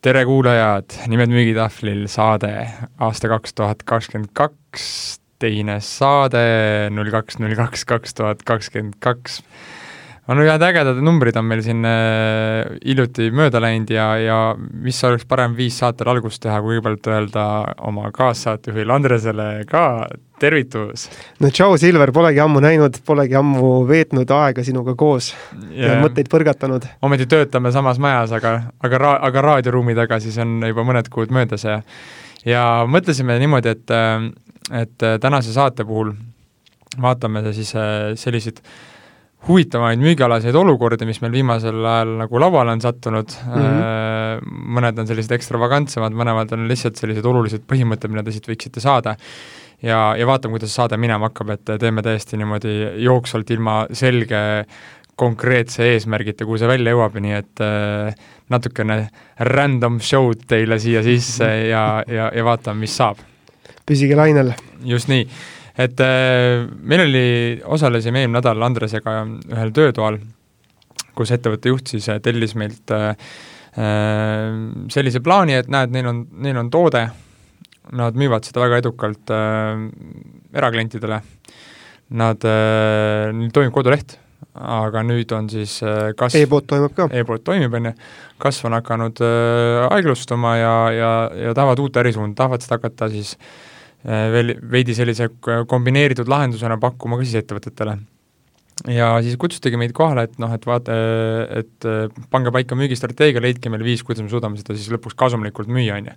tere, kuulajad, Nimed müügitahvlil saade aasta kaks tuhat kakskümmend kaks, teine saade null kaks, null kaks, kaks tuhat kakskümmend kaks. On ühed ägedad numbrid on meil siin äh, hiljuti mööda läinud ja, ja mis oleks parem viis saatele algust teha, kui kõigepealt öelda oma kaassaatejuhile Andresele ka tervitus! no tšau, Silver, polegi ammu näinud, polegi ammu veetnud aega sinuga koos yeah. ja mõtteid põrgatanud. ometi töötame samas majas, aga, aga ra-, aga raadioruumi taga siis on juba mõned kuud möödas ja ja mõtlesime niimoodi, et, et tänase saate puhul vaatame siis äh, selliseid huvitavaid müügialaseid olukordi, mis meil viimasel ajal nagu lauale on sattunud mm, -hmm. mõned on sellised ekstravagantsemad, mõlemad on lihtsalt sellised olulised põhimõtted, mida te siit võiksite saada ja, ja vaatame, kuidas saade minema hakkab, et teeme täiesti niimoodi jooksvalt ilma selge konkreetse eesmärgita, kuhu see välja jõuab, nii et äh, natukene random show'd teile siia sisse ja, ja, ja vaatame, mis saab. püsige lainel. just nii, et äh, meil oli, osalesime eelmine nädal Andresega ühel töötoal, kus ettevõtte juht siis tellis meilt äh, sellise plaani, et näed, neil on, neil on toode, nad müüvad seda väga edukalt äh, eraklientidele. Nad äh,, neil toimib koduleht, aga nüüd on siis äh, kasv e-pood toimub ka? e-pood toimib, on ju, kasv on hakanud äh, aeglustuma ja, ja, ja tahavad uut ärisuunda, tahavad seda hakata siis äh, veel veidi sellise kombineeritud lahendusena pakkuma ka siis ettevõtetele ja siis kutsutigi meid kohale, et noh, et vaata, et pange paika müügistrateegia, leidke meile viis, kuidas me suudame seda siis lõpuks kasumlikult müüa, on ju.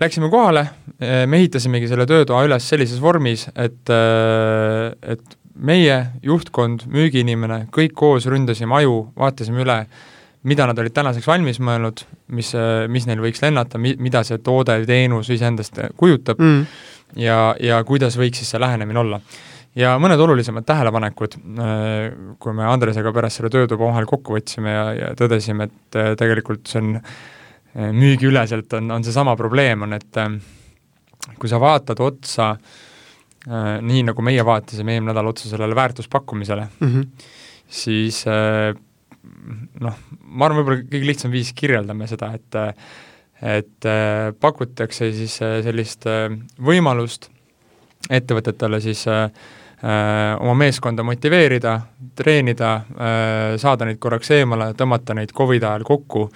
Läksime kohale, me ehitasimegi selle töötoa üles sellises vormis, et, et meie juhtkond, müügiinimene, kõik koos ründasime aju, vaatasime üle, mida nad olid tänaseks valmis mõelnud, mis, eh, mis neil võiks lennata, mi-, mida see toode või teenus iseendast kujutab mm. ja, ja kuidas võiks siis see lähenemine olla. ja mõned olulisemad tähelepanekud, kui me Andresega pärast selle töötuba omavahel kokku võtsime ja, ja tõdesime, et tegelikult see on Äh, müügiüleselt on, on seesama probleem, on et äh, kui sa vaatad otsa äh, nii, nagu meie vaatasime eelmine nädal otsa sellele väärtuspakkumisele mm, -hmm. siis noh, ma arvan, võib-olla kõige lihtsam viis kirjeldame seda, et et pakutakse siis sellist võimalust ettevõtetele siis oma meeskonda motiveerida, treenida, saada neid korraks eemale, tõmmata neid Covidi ajal kokku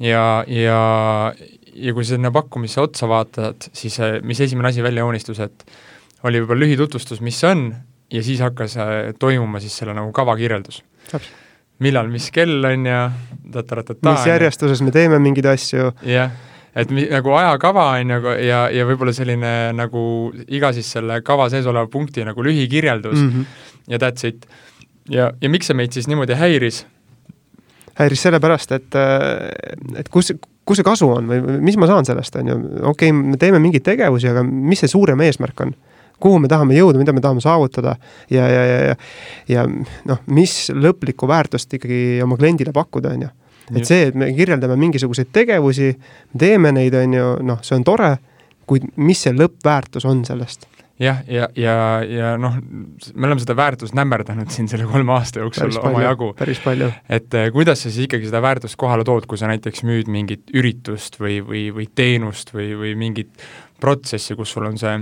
ja, ja, ja kui sinna pakkumisse otsa vaatad, siis äh, mis esimene asi välja joonistus, et oli võib-olla lühitutvustus, mis see on, ja siis hakkas äh, toimuma siis selle nagu kava kirjeldus. Millal, mis kell on ja ta-ta-ta-ta. mis järjestuses me teeme mingeid asju. jah, et mi-, nagu ajakava on ju ja, ja võib-olla selline nagu iga siis selle kava sees oleva punkti nagu lühikirjeldus mm -hmm. ja that's it. ja, ja miks see meid siis niimoodi häiris häiris sellepärast, et, äh, et kus, kus see kasu on või mis ma saan sellest, on ju, okei okay,, me teeme mingeid tegevusi, aga mis see suurem eesmärk on? Kuhu me tahame jõuda, mida me tahame saavutada ja, ja, ja, ja, ja noh, mis lõplikku väärtust ikkagi oma kliendile pakkuda, on ju. et see, et me kirjeldame mingisuguseid tegevusi, teeme neid, on ju, noh, see on tore, kuid mis see lõppväärtus on sellest jah, ja, ja, ja, ja noh, me oleme seda väärtust nämmerdanud siin selle kolme aasta jooksul omajagu. päris palju. et eh, kuidas sa siis ikkagi seda väärtust kohale tood, kui sa näiteks müüd mingit üritust või, või, või teenust või, või mingit protsessi, kus sul on see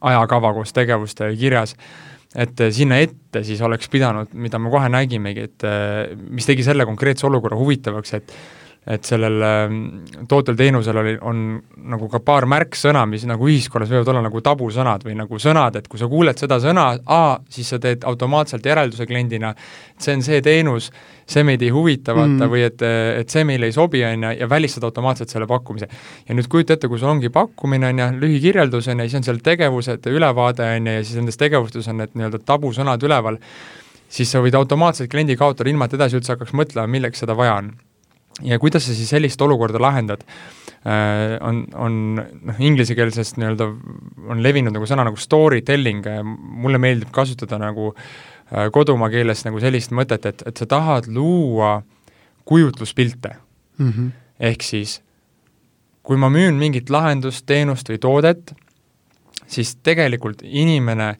ajakava koos tegevustega kirjas, et eh, sinna ette siis oleks pidanud, mida me kohe nägimegi, et eh, mis tegi selle konkreetse olukorra huvitavaks, et et sellel ähm, tootel-teenusel oli, on nagu ka paar märksõna, mis nagu ühiskonnas võivad olla nagu tabusõnad või nagu sõnad, et kui sa kuuled seda sõna A, siis sa teed automaatselt järelduse kliendina, et see on see teenus, see meid ei huvita, vaata mm., või et, et see meile ei sobi, on ju, ja välistad automaatselt selle pakkumise. ja nüüd kujuta ette, kui sul ongi pakkumine, on ju, lühikirjeldus, on ju, siis on seal tegevused, ülevaade, on ju, ja siis nendes tegevustes on need nii-öelda tabusõnad üleval, siis sa võid automaatselt kliendi kaotada, ilma et edasi üldse hakkaks mõtlema, milleks seda vaja on ja kuidas sa siis sellist olukorda lahendad äh,, on, on noh, inglisekeelsest nii-öelda on levinud nagu sõna nagu story telling, mulle meeldib kasutada nagu äh, kodumaa keeles nagu sellist mõtet, et, et sa tahad luua kujutluspilte mm. -hmm. ehk siis kui ma müün mingit lahendust, teenust või toodet, siis tegelikult inimene,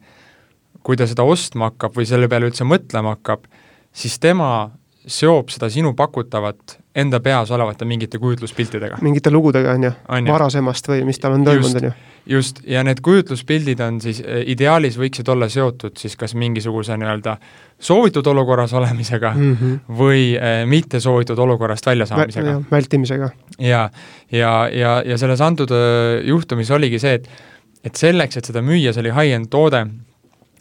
kui ta seda ostma hakkab või selle peale üldse mõtlema hakkab, siis tema seob seda sinu pakutavat enda peas olevate mingite kujutluspiltidega. mingite lugudega, on ju, varasemast või mis tal on toimunud, on ju just, ja need kujutluspildid on siis, eh, ideaalis võiksid olla seotud siis kas mingisuguse nii-öelda soovitud olukorras olemisega mm -hmm. või äh, mitte soovitud olukorrast väljasaamisega Vä. vältimisega. ja, ja, ja, ja selles antud äh, juhtumis oligi see, et et selleks, et seda müüa, see oli high-end toode,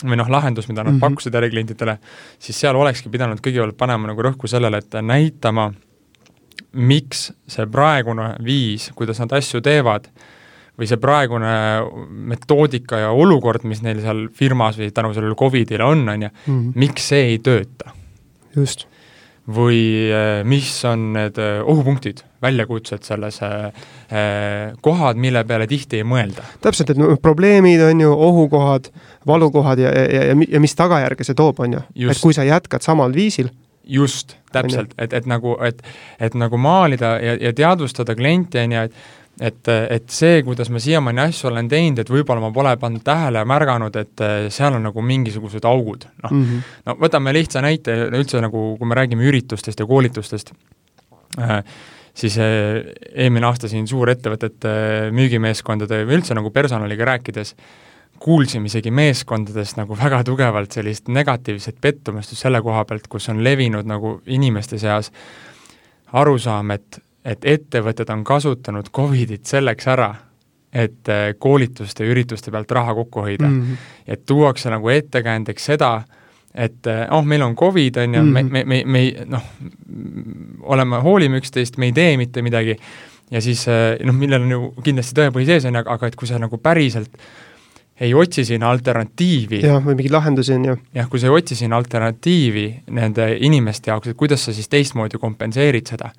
või noh, lahendus, mida nad mm -hmm. pakkusid äriklientidele, siis seal olekski pidanud kõigepealt panema nagu rõhku sellele, et näitama, miks see praegune viis, kuidas nad asju teevad, või see praegune metoodika ja olukord, mis neil seal firmas või tänu sellele Covidile on, on ju, mhm. miks see ei tööta? just. Või eh, mis on need eh, ohupunktid, väljakutsed selles eh, kohad, mille peale tihti ei mõelda. täpselt, et no probleemid on ju, ohukohad, valukohad ja, ja, ja, ja mis tagajärge see toob, on ju. et kui sa jätkad samal viisil, just, täpselt, et, et nagu, et, et nagu maalida ja, ja teadvustada klienti, on ju, et et, et see, kuidas ma siiamaani asju olen teinud, et võib-olla ma pole pannud tähele ja märganud, et eh, seal on nagu mingisugused augud, noh mm -hmm. no võtame lihtsa näite üldse nagu, kui me räägime üritustest ja koolitustest äh,, siis äh, eelmine aasta siin suurettevõtete müügimeeskondade või üldse nagu personaliga rääkides, kuulsime isegi meeskondadest nagu väga tugevalt sellist negatiivset pettumust just selle koha pealt, kus on levinud nagu inimeste seas arusaam, et et ettevõtted on kasutanud Covidit selleks ära, et äh, koolituste ja ürituste pealt raha kokku hoida mm. -hmm. et tuuakse nagu ettekäändeks seda, et äh, oh, meil on Covid, on ju me, me, me, me noh, oleme, hoolime üksteist, me ei tee mitte midagi, ja siis äh, noh, millel on ju kindlasti tõepõhi sees, on ju, aga et kui sa nagu päriselt ei otsi sinna alternatiivi. jah, või mingeid lahendusi, on ju. jah, kui sa ei otsi sinna alternatiivi nende inimeste jaoks, et kuidas sa siis teistmoodi kompenseerid seda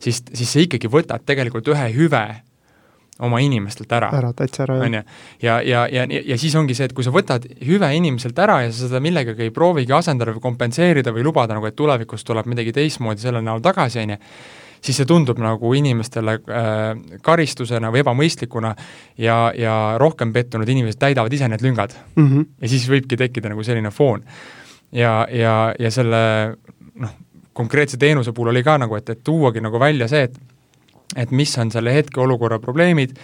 siis, siis sa ikkagi võtad tegelikult ühe hüve oma inimestelt ära. ära, täitsa ära, jah. on ju, ja, ja, ja, ja, ja siis ongi see, et kui sa võtad hüve inimeselt ära ja sa seda millegagi ei proovigi asendada või kompenseerida või lubada nagu, et tulevikus tuleb midagi teistmoodi selle näol tagasi, on ju, siis see tundub nagu inimestele äh, karistusena või ebamõistlikuna ja, ja rohkem pettunud inimesed täidavad ise need lüngad mm. -hmm. ja siis võibki tekkida nagu selline foon. ja, ja, ja selle noh, konkreetse teenuse puhul oli ka nagu, et, et tuuagi nagu välja see, et et mis on selle hetkeolukorra probleemid,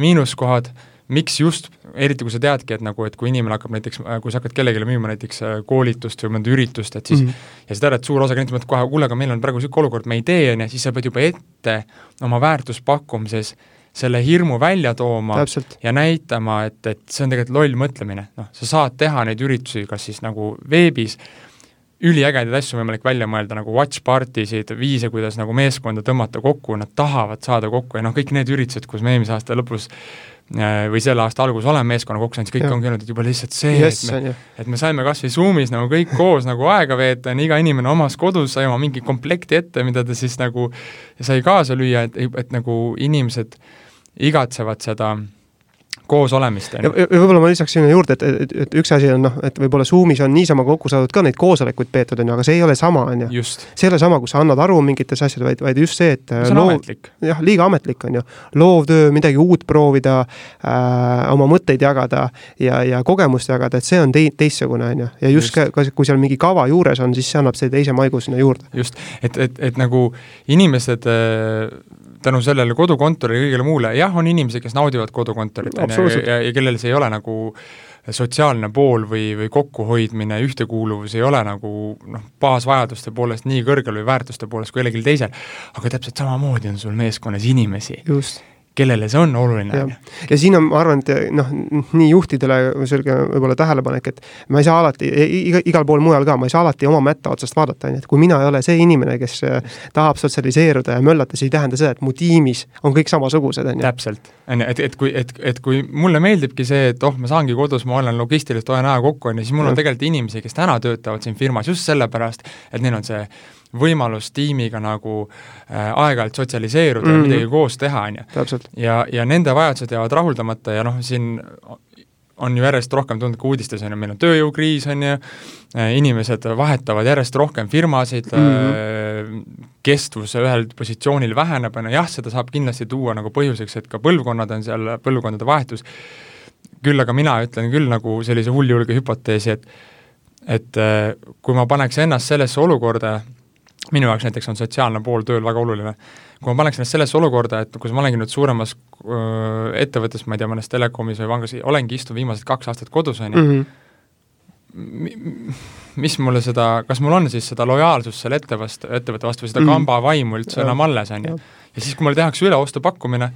miinuskohad, miks just, eriti kui sa teadki, et nagu, et kui inimene hakkab näiteks, kui sa hakkad kellelegi müüma näiteks äh, koolitust või mõnda üritust, et siis mm -hmm. ja sa tead, et suur osa kliente mõtleb kohe, kuule, aga meil on praegu niisugune olukord, me ei tee, on ju, siis sa pead juba ette oma väärtuspakkumises selle hirmu välja tooma Täpselt. ja näitama, et, et see on tegelikult loll mõtlemine, noh, sa saad teha neid üritusi kas siis nagu veebis üliägedaid asju võimalik välja mõelda, nagu watch party sid, viise, kuidas nagu meeskonda tõmmata kokku, nad tahavad saada kokku ja noh, kõik need üritused, kus me eelmise aasta lõpus äh, või selle aasta alguses oleme meeskonna kokku saanud, siis kõik ja. ongi olnud, et juba lihtsalt see yes,, et me, et me saime kas või Zoomis nagu kõik koos nagu aega veeta, iga inimene omas kodus sai oma mingi komplekti ette, mida ta siis nagu sai kaasa lüüa, et, et nagu inimesed igatsevad seda äh, koos olemist. ja, võib-olla ma lisaks sinna juurde, et, et, et üks asi on noh, et võib-olla Zoomis on niisama kokku saadud ka neid koosolekuid peetud, on ju, aga see ei ole sama, on ju. see ei ole sama, kus sa annad aru mingites asjades, vaid, vaid just see, et see on loov, ametlik. jah, liiga ametlik, on ju. loovtöö, midagi uut proovida äh,, oma mõtteid jagada ja, ja kogemust jagada, et see on tei-, teistsugune, on ju. ja just, just. ka, kui seal mingi kava juures on, siis see annab selle teise maigu sinna juurde. just, et, et, et nagu inimesed äh, tänu sellele kodukontorile ja kõigele muule, jah, on inimesi, kes naudivad kodukontorit, on ju, ja, ja kellel see ei ole nagu sotsiaalne pool või, või kokkuhoidmine, ühtekuuluvus ei ole nagu noh, baasvajaduste poolest nii kõrgel või väärtuste poolest kui kellelgi teisel, aga täpselt samamoodi on sul meeskonnas inimesi. Kellele see on oluline. ja siin on, ma arvan, et noh, nii juhtidele selge võib-olla tähelepanek, et ma ei saa alati, iga, igal pool mujal ka, ma ei saa alati oma mätta otsast vaadata, on ju, et kui mina ei ole see inimene, kes tahab sotsialiseeruda ja möllata, see ei tähenda seda, et mu tiimis on kõik samasugused, on ju. täpselt, on ju, et, et kui, et, et kui mulle meeldibki see, et oh, ma saangi kodus, ma olen logistiliselt, hoian aja kokku, on ju, siis mul ja. on tegelikult inimesi, kes täna töötavad siin firmas just sellepärast, et neil on see võimalus tiimiga nagu äh, aeg-ajalt sotsialiseeruda mm -hmm. ja midagi koos teha, on ju. ja, ja nende vajadused jäävad rahuldamata ja noh, siin on ju järjest rohkem tundnud ka uudistes, on ju, meil on tööjõukriis, on ju, äh, inimesed vahetavad järjest rohkem firmasid mm, -hmm. kestvus ühel positsioonil väheneb, on ju, jah, seda saab kindlasti tuua nagu põhjuseks, et ka põlvkonnad on seal, põlvkondade vahetus, küll aga mina ütlen küll nagu sellise hulljulge hüpoteesi, et et äh, kui ma paneks ennast sellesse olukorda, minu jaoks näiteks on sotsiaalne pool tööl väga oluline. kui ma paneks ennast sellesse olukorda, et kus ma olengi nüüd suuremas öö, ettevõttes, ma ei tea, mõnes telekomis või pangas, olengi istunud viimased kaks aastat kodus, on ju, Mhm. mis mulle seda, kas mul on siis seda lojaalsust selle ettevõtte, ettevõtte vastu või seda Mhm. kamba vaimu üldse enam alles, on ju. Ja siis, kui mulle tehakse üleostupakkumine,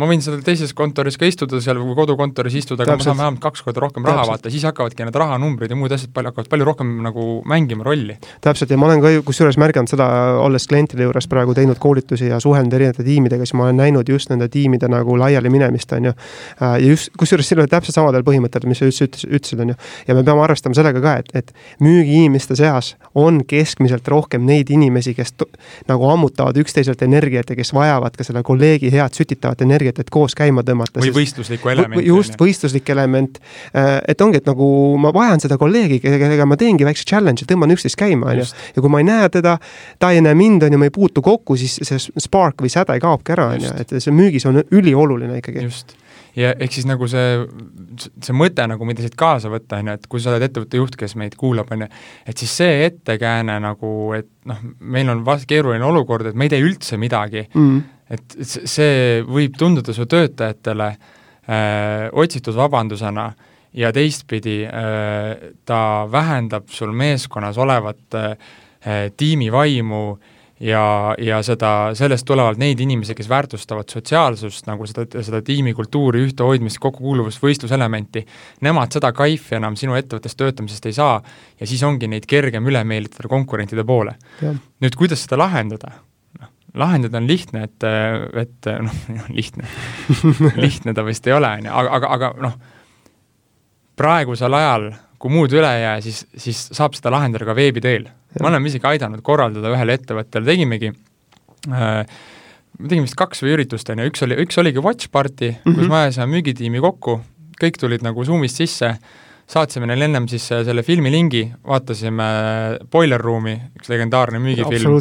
ma võin seal teises kontoris ka istuda seal kodukontoris istuda, aga ma saan vähemalt kaks korda rohkem raha vaata, siis hakkavadki need rahanumbrid ja muud asjad palju, hakkavad palju rohkem nagu mängima rolli. täpselt ja ma olen ka ju kusjuures märganud seda, olles klientide juures praegu teinud koolitusi ja suhelnud erinevate tiimidega, siis ma olen näinud just nende tiimide nagu laiali minemist, on ju. ja just, kusjuures siin oli täpselt samadel põhimõtetel, mis sa just ütlesid, ütlesid, on ju. ja me peame arvestama sellega ka, et, et müügiinimeste seas on keskmiselt rohkem neid inimesi, kes nagu ammutavad üksteiselt energiat ja kes vajavad ka selle kolleegi head sütitavat energiat, et koos käima tõmmata. või võistluslikku elementi. just, võistluslik element. et ongi, et nagu ma vajan seda kolleegi, kellega ma teengi väikse challenge'i, tõmban üksteist käima, on ju. Ja kui ma ei näe teda, ta ei näe mind, on ju, me ei puutu kokku, siis see spark või säde kaobki ära, on ju, et see müügis on ülioluline ikkagi. just. ja ehk siis nagu see, see mõte nagu, mida siit kaasa võtta, on ju, et kui sa oled ettevõtte juht, kes meid kuulab, on ju, et siis see ettekääne nagu, et noh, meil on vast keeruline olukord, et me ei tee üldse midagi, Mm. Et see võib tunduda su töötajatele äh, otsitud vabandusena ja teistpidi äh, ta vähendab sul meeskonnas olevat äh, tiimi vaimu ja, ja seda, sellest tulenevalt neid inimesi, kes väärtustavad sotsiaalsust, nagu seda, seda tiimikultuuri, ühtehoidmist, kokkukuuluvust, võistluselementi, nemad seda kaifi enam sinu ettevõttes töötamisest ei saa ja siis ongi neid kergem üle meelitada konkurentide poole. Nüüd kuidas seda lahendada? Lahendada on lihtne, et, et noh, lihtne lihtne ta vist ei ole, on ju, aga, aga, aga noh, praegusel ajal, kui muud üle ei jää, siis, siis saab seda lahendada ka veebi teel. me oleme isegi aidanud korraldada ühele ettevõttele, tegimegi äh, me tegime vist kaks või üritust, on ju, üks oli, üks oligi watch party mm, -hmm. kus Mhm. me ajasime müügitiimi kokku, kõik tulid nagu Zoom'ist sisse, saatsime neile ennem siis äh, selle filmilingi, vaatasime Boiler Room'i, üks legendaarne müügifilm.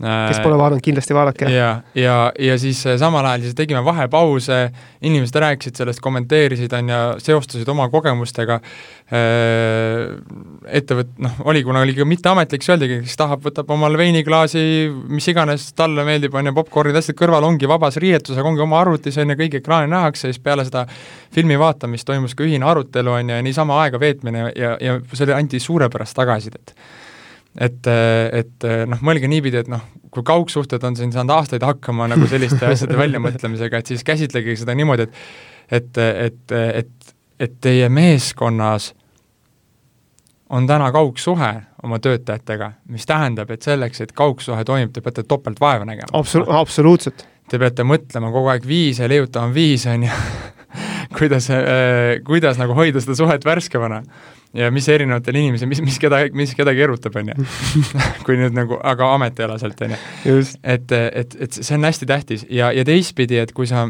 Kes pole vaadanud, kindlasti vaadake. ja, ja, ja siis äh, samal ajal siis tegime vahepause, inimesed rääkisid sellest, kommenteerisid, on ju, seostasid oma kogemustega, ettevõt-, noh, oli, kuna oli ka mitteametlik, siis öeldigi, kes tahab, võtab omale veiniklaasi, mis iganes talle meeldib, on ju, popkornid, asjad kõrval, ongi vabas riietus, aga ongi oma arvutis, on ju, kõik ekraani nähakse, siis peale seda filmi vaatamist toimus ka ühine arutelu, on ju, ja niisama aega veetmine ja, ja selle anti suurepärast tagasisidet et, et noh, mõelge niipidi, et noh, kui kaugsuhted on siin saanud aastaid hakkama nagu selliste asjade väljamõtlemisega, et siis käsitlege seda niimoodi, et et, et, et, et teie meeskonnas on täna kaugsuhe oma töötajatega, mis tähendab, et selleks, et kaugsuhe toimib, te peate topelt vaeva nägema. Absolu-, absoluutselt. Te peate mõtlema kogu aeg viise, leiutama viise, on ju, kuidas äh,, kuidas nagu hoida seda suhet värskemana ja mis erinevatel inimesel, mis, mis keda, mis kedagi erutab, on ju. kui nüüd nagu, aga ametialaselt, on ju. et, et, et see on hästi tähtis ja, ja teistpidi, et kui sa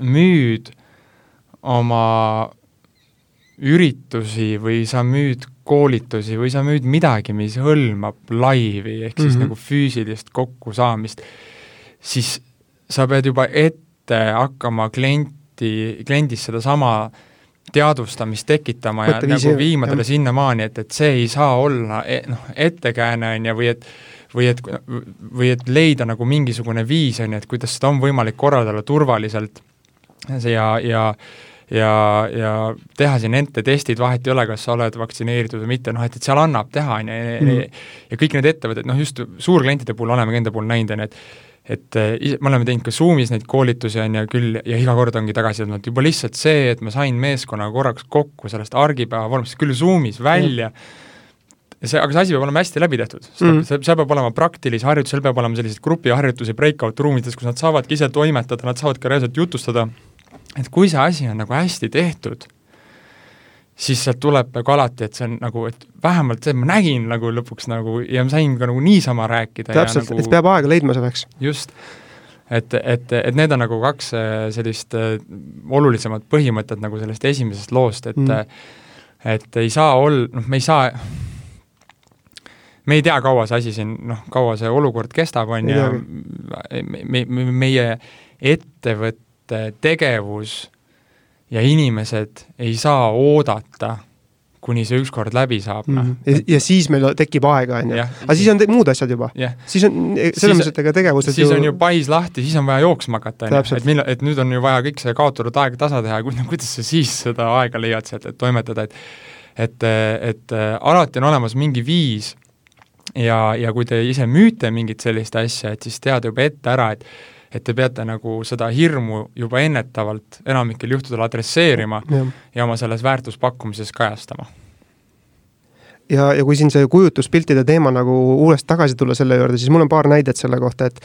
müüd oma üritusi või sa müüd koolitusi või sa müüd midagi, mis hõlmab laivi, ehk siis mm -hmm. nagu füüsilist kokkusaamist, siis sa pead juba ette hakkama klienti, kliendis sedasama teadvustamist tekitama ja Mõtteviisi, nagu viima jah. sinnamaani, et, et see ei saa olla e, noh, ettekääne, on ju, või et või et, või et leida nagu mingisugune viis, on ju, et kuidas seda on võimalik korraldada turvaliselt ja, ja ja, ja teha siin ente testid, vahet ei ole, kas sa oled vaktsineeritud või mitte, noh et, et seal annab teha, on ju, ja kõik need ettevõtted, noh just suurklientide puhul oleme ka enda puhul näinud, on ju, et et eh, ise, me oleme teinud ka Zoomis neid koolitusi, on ju, küll, ja iga kord ongi tagasi tulnud juba lihtsalt see, et ma sain meeskonnaga korraks kokku sellest argipäeva vormist, küll Zoomis välja mm., see, aga see asi peab olema hästi läbi tehtud, Mhm. mm. see, seal peab olema praktilisi harjutusi, seal peab olema selliseid grupiharjutusi breakout ruumides, kus nad saavadki ise toimetada, nad saavad ka reaalselt jutustada, et kui see asi on nagu hästi tehtud, siis sealt tuleb nagu alati, et see on nagu, et vähemalt see, ma nägin nagu lõpuks nagu ja ma sain ka nagu niisama rääkida. täpselt nagu, et peab aega leidma selleks. just, et, et, et need on nagu kaks äh, sellist äh, olulisemat põhimõtet nagu sellest esimesest loost, et mm. et ei saa ol-, noh, me ei saa, me ei tea, kaua see asi siin, noh, kaua see olukord kestab, on ju, me, me, meie ettevõtte tegevus ja inimesed ei saa oodata, kuni see ükskord läbi saab, noh. Mhm. ja, siis meil tekib aega, on ju. Aga siis on muud asjad juba. jah, siis on, selles mõttes, et ega tegevused siis on ju pais lahti, siis on vaja jooksma hakata, on ju, et millal, et nüüd on ju vaja kõik see kaotatud aeg tasa teha kuidas sa siis seda aega leiad sealt, et toimetada, et et, et äh, alati on olemas mingi viis ja, ja kui te ise müüte mingit sellist asja, et siis teada juba ette ära, et et te peate nagu seda hirmu juba ennetavalt enamikel juhtudel adresseerima jah ja oma selles väärtuspakkumises kajastama. ja, ja kui siin see kujutluspiltide teema nagu uuesti tagasi tulla selle juurde, siis mul on paar näidet selle kohta, et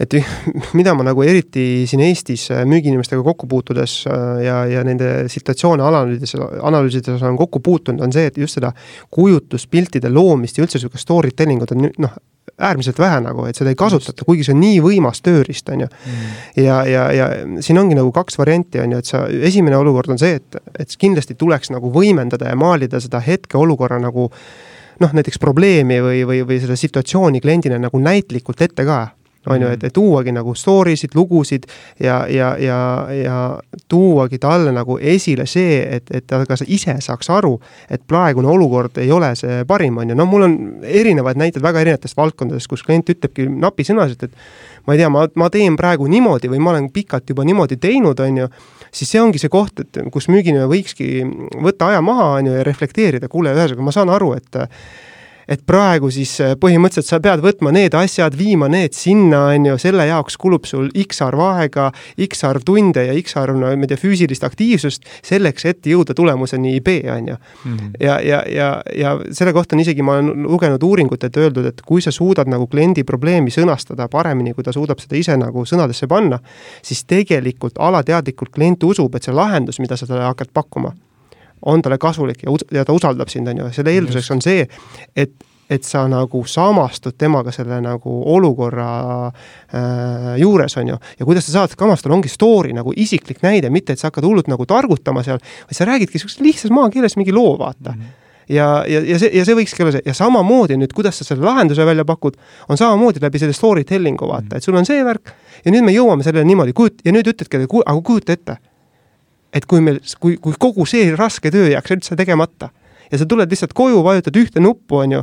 et mida ma nagu eriti siin Eestis äh, müügiinimestega kokku puutudes äh, ja, ja nende situatsioone analüüsides, analüüsides olen kokku puutunud, on see, et just seda kujutluspiltide loomist ja üldse niisugust story telling ut on noh, äärmiselt vähe nagu, et seda ei kasutata, kuigi see on nii võimas tööriist, on ju. Ja, ja, ja siin ongi nagu kaks varianti, on ju, et sa, esimene olukord on see, et, et kindlasti tuleks nagu võimendada ja maalida seda hetkeolukorra nagu noh, näiteks probleemi või, või, või seda situatsiooni kliendile nagu näitlikult ette ka on ju, et, et tuuagi nagu story sid, lugusid ja, ja, ja, ja tuuagi talle nagu esile see, et, et ta ka ise saaks aru, et praegune olukord ei ole see parim, on ju, no mul on erinevaid näiteid väga erinevatest valdkondadest, kus klient ütlebki napisõnaliselt, et ma ei tea, ma, ma teen praegu niimoodi või ma olen pikalt juba niimoodi teinud, on ju, siis see ongi see koht, et kus müügiinimene võikski võtta aja maha, on ju, ja reflekteerida, kuule, ühesõnaga ma saan aru, et et praegu siis äh, põhimõtteliselt sa pead võtma need asjad, viima need sinna, on ju, selle jaoks kulub sul X arv aega, X arv tunde ja X arv, no ma ei tea, füüsilist aktiivsust selleks, et jõuda tulemuseni B, on ju Mhm. ja, ja, ja, ja selle kohta on isegi, ma olen lugenud uuringut, et öeldud, et kui sa suudad nagu kliendi probleemi sõnastada paremini, kui ta suudab seda ise nagu sõnadesse panna, siis tegelikult alateadlikult klient usub, et see lahendus, mida sa talle hakkad pakkuma, on talle kasulik ja, ja ta usaldab sind, on ju, selle eelduseks on see, et et sa nagu samastud temaga selle nagu olukorra äh, juures, on ju. ja kuidas sa saad samastada, ongi story nagu isiklik näide, mitte et sa hakkad hullult nagu targutama seal, vaid sa räägidki siukses lihtsas maakeeles mingi loo, vaata mm. -hmm ja, ja, ja see, ja see võikski olla see ja samamoodi nüüd, kuidas sa selle lahenduse välja pakud, on samamoodi läbi selle story telling'u vaata, et sul on see värk ja nüüd me jõuame sellele niimoodi, kujut- ja nüüd ütledki, aga kujuta ette. Et kui meil, kui, kui kogu see raske töö jääks üldse tegemata ja sa tuled lihtsalt koju, vajutad ühte nuppu, on ju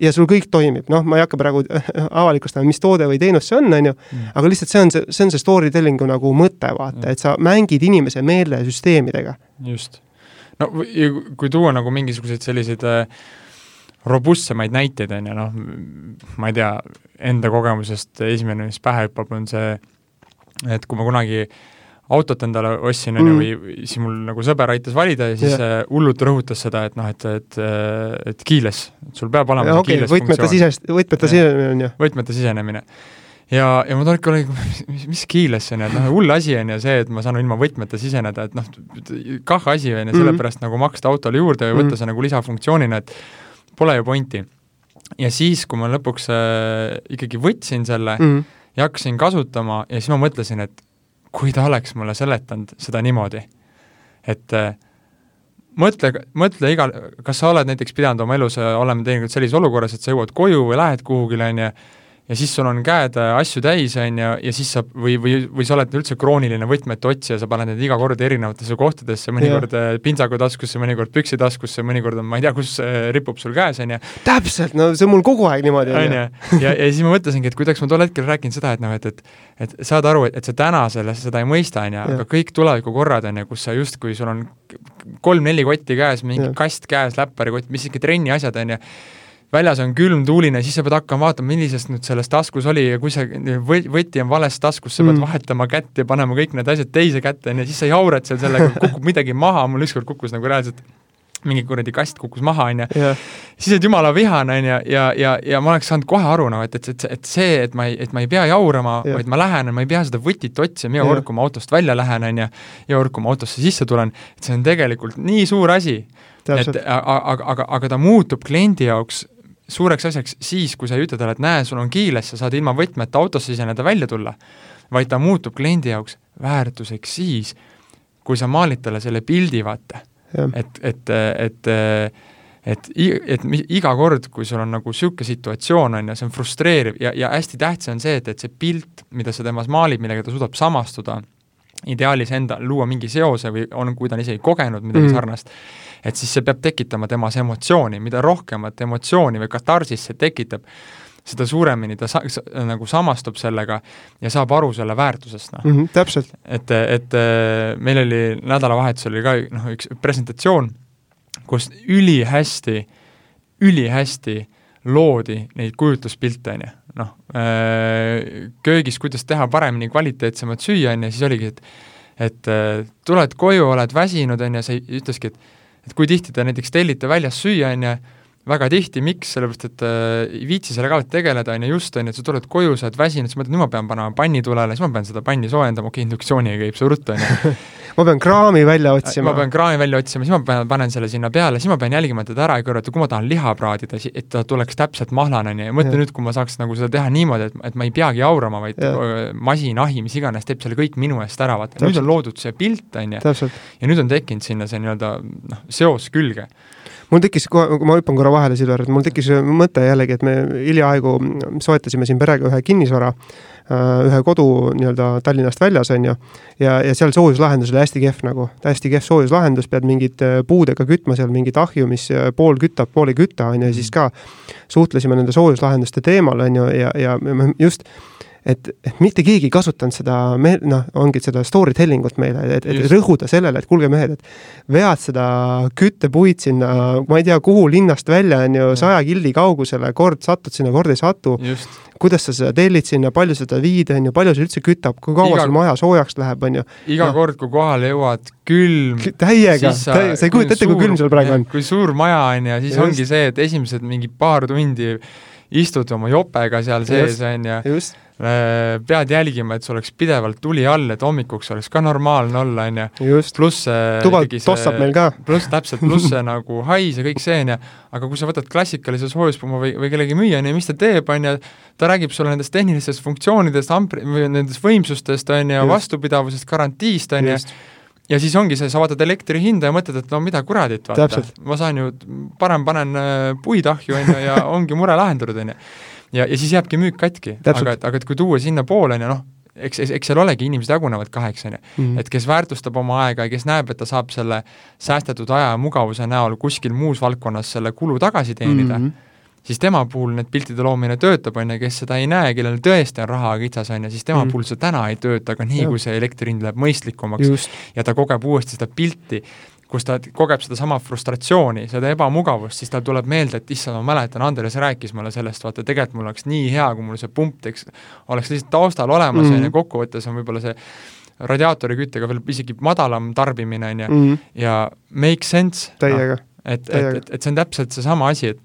ja sul kõik toimib, noh, ma ei hakka praegu avalikustama, mis toode või teenus see on, on ju, aga lihtsalt see on see, see on see story telling'u nagu mõte, vaata, et sa mängid inimese meelesüsteemidega. just. no või- kui tuua nagu mingisuguseid selliseid äh, robustsemaid näiteid, on ju, noh, ma ei tea, enda kogemusest esimene, mis pähe hüppab, on see, et kui ma kunagi autot endale ostsin, on ju, Mm. või siis mul nagu sõber aitas valida ja siis yeah. hullult rõhutas seda, et noh, et, et, et keyless, et sul peab olema see okei, keyless võtmeta sisest, võtmeta sisenemine on ju. võtmete sisenemine. ja, ja ma tulngi olin, mis, mis keyless on ju, et noh, hull asi on ju see, et ma saan ilma võtmeta siseneda, et noh, kah asi on ju, sellepärast nagu maksta autole juurde ja võtta Mhm. see nagu lisafunktsioonina, et pole ju pointi. ja siis, kui ma lõpuks äh, ikkagi võtsin selle mm. mm. ja hakkasin kasutama ja siis ma mõtlesin, et kui ta oleks mulle seletanud seda niimoodi, et äh, mõtle, mõtle igal, kas sa oled näiteks pidanud oma elus äh, olema teinekord sellises olukorras, et sa jõuad koju või lähed kuhugile, on ju, ja siis sul on käed äh, asju täis, on ju, ja siis sa või, või, või sa oled üldse krooniline võtmete otsija, sa paned need iga kord erinevatesse kohtadesse, mõnikord yeah. pintsaku taskusse, mõnikord püksi taskusse, mõnikord on ma ei tea, kus äh, ripub sul käes, on ju, täpselt, no see on mul kogu aeg niimoodi on ju, ja, ja siis ma mõtlesingi, et kuidagi ma tol hetkel rääkinud seda, et noh, et, et et saad aru, et, et sa täna selles seda ei mõista, on ju, aga kõik tulevikukorrad, on ju, kus sa justkui, sul on kolm-neli kotti käes, mingi Jah. kast käes, läpparikott, mis ikka trenni asjad, on ju, väljas on külm, tuuline, siis sa pead hakkama vaatama, millisest nüüd selles taskus oli ja kui see võ- võti on vales taskus, sa pead Mm. vahetama kätt ja panema kõik need asjad teise kätte, on ju, siis sa jaurad seal sellega, kukub midagi maha, mul ükskord kukkus nagu reaalselt mingi kuradi kast kukkus maha, on ju, jah, siis oled jumala vihane, on ju, ja, ja, ja ma oleks saanud kohe aru, noh, et, et, et, et see, et ma ei, et ma ei pea jaurama, Jah. vaid ma lähen, ma ei pea seda võtit otsima iga kord, kui ma autost välja lähen, on ju, iga kord, kui ma autosse sisse tulen, et see on tegelikult nii suur asi, et aga, aga, aga ta muutub kliendi jaoks suureks asjaks siis, kui sa ei ütle talle, et näe, sul on kiiles, sa saad ilma võtmeta autosse siseneda, välja tulla, vaid ta muutub kliendi jaoks väärtuseks siis, kui sa maalid talle selle pildi, vaata. Et, et, et et, et iga kord, kui sul on nagu niisugune situatsioon, on ju, see on frustreeriv ja, ja hästi tähtis on see, et, et see pilt, mida sa temas maalid, millega ta suudab samastuda, ideaalis enda, luua mingi seose või on, kui ta on isegi kogenud midagi mm. sarnast, et siis see peab tekitama temas emotsiooni, mida rohkemat emotsiooni või katarsist see tekitab, seda suuremini ta sa-, nagu samastub sellega ja saab aru selle väärtusest, noh mm. -hmm, täpselt, et, et meil oli nädalavahetusel oli ka noh, üks presentatsioon, kus ülihästi, ülihästi loodi neid kujutluspilte, on ju, noh, köögis, kuidas teha paremini, kvaliteetsemat süüa, on ju, siis oligi, et et äh, tuled koju, oled väsinud, on ju, sa ütleski, et et kui tihti te näiteks tellite väljas süüa, on ju, väga tihti, miks, sellepärast et äh, ei viitsi sellega alati tegeleda, on ju, just, on ju, et sa tuled koju, sa oled väsinud, siis mõtled, nüüd ma pean panema panni tulele, siis ma pean seda panni soojendama, okei okay,, induktsiooniga käib see ruttu, on ju, ma pean kraami välja otsima. ma pean kraami välja otsima, siis ma pean, panen selle sinna peale, siis ma pean jälgima, teda ära ei kõrvata, kui ma tahan liha praadida, et ta tuleks täpselt mahlane, on ju, ja mõtle nüüd, kui ma saaks nagu seda teha niimoodi, et, et ma ei peagi aurama, vaid masin, ahi, mis iganes, teeb selle kõik minu eest ära, vaata, nüüd on loodud see pilt, on ju, täpselt. ja nüüd on tekkinud sinna see nii-öelda noh, seos külge. Mul tekkis kohe, ma hüppan korra vahele, Silver, et mul tekkis mõte jällegi, et me hiljaaegu soetasime siin perega ühe kinnisvara, ühe kodu nii-öelda Tallinnast väljas, on ju, ja, ja seal soojuslahendus oli hästi kehv nagu, hästi kehv soojuslahendus, pead mingit äh, puudega kütma seal mingit ahju, mis äh, pool kütab, pool ei küta, on ju, ja siis ka suhtlesime nende soojuslahenduste teemal, on ju, ja, ja just et, et mitte keegi ei kasutanud seda, me noh, ongi seda story telling ut meile, et, et Just. rõhuda sellele, et kuulge mehed, et vead seda küttepuid sinna, ma ei tea, kuhu linnast välja, on ju, saja kildi kaugusele, kord satud sinna, kord ei satu. kuidas sa seda tellid sinna, palju seda viid, on ju, palju see üldse kütab, kui kaua Iga- sul maja soojaks läheb, on ju. iga Noh. kord, kui kohale jõuad, külm, täiega, sa ei kujuta ette, kui külm seal praegu on. kui suur maja on ja siis Just. ongi see, et esimesed mingi paar tundi istud oma jopega seal sees, on ju, just, pead jälgima, et sul oleks pidevalt tuli all, et hommikuks oleks ka normaalne olla, on ju, pluss see tuba tossab meil ka. pluss täpselt, pluss see nagu hais ja kõik see, on ju, aga kui sa võtad klassikalise soojuspumba või, või kellegi müüja, on ju, mis ta teeb, on ju, ta räägib sulle nendest tehnilistest funktsioonidest, ampri- või nendest võimsustest, on ju, vastupidavusest, garantiist, on ju, ja siis ongi see, sa vaatad elektri hinda ja mõtled, et no mida kuradit, vaata ma saan ju, parem panen äh, puid ahju, on ju, ja ongi mure lahendatud, on ju. ja, ja siis jääbki müük katki, aga et, aga et kui tuua sinnapoole, on ju, noh, eks, eks seal olegi, inimesed jagunevad kaheks, on ju, Mhm. et kes väärtustab oma aega ja kes näeb, et ta saab selle säästetud aja ja mugavuse näol kuskil muus valdkonnas selle kulu tagasi teenida mm. -hmm. Siis tema puhul need piltide loomine töötab, on ju, kes seda ei näe, kellel tõesti on raha kitsas, on ju, siis tema Mhm. mm. puhul see täna ei tööta, aga nii, kui see elektri hind läheb mõistlikumaks just, ja ta kogeb uuesti seda pilti, kus ta kogeb sedasama frustratsiooni, seda ebamugavust, siis tal tuleb meelde, et issand, ma mäletan, Andres rääkis mulle sellest, vaata tegelikult mul oleks nii hea, kui mul see pump teeks, oleks lihtsalt taustal olemas, on Mhm. ju, kokkuvõttes on võib-olla see radiaatori küttega veel isegi madalam tarbimine, on ju, Mhm. ja make sense, noh, et, et, et, et see on täpselt seesama asi, et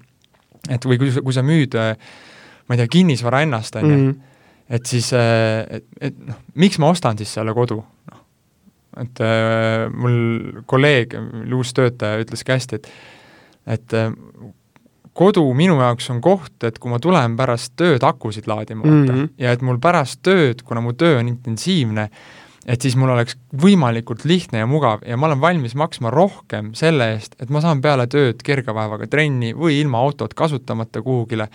et või kui sa, kui sa müüd äh, ma ei tea, kinnisvara ennast, on ju, Mhm. et siis, et, et noh, miks ma ostan siis selle kodu, noh. et äh, mul kolleeg, uus töötaja ütles ka hästi, et et äh, kodu minu jaoks on koht, et kui ma tulen pärast tööd akusid laadima, vaata Mhm. ja et mul pärast tööd, kuna mu töö on intensiivne, et siis mul oleks võimalikult lihtne ja mugav ja ma olen valmis maksma rohkem selle eest, et ma saan peale tööd kergevaevaga trenni või ilma autot kasutamata kuhugile,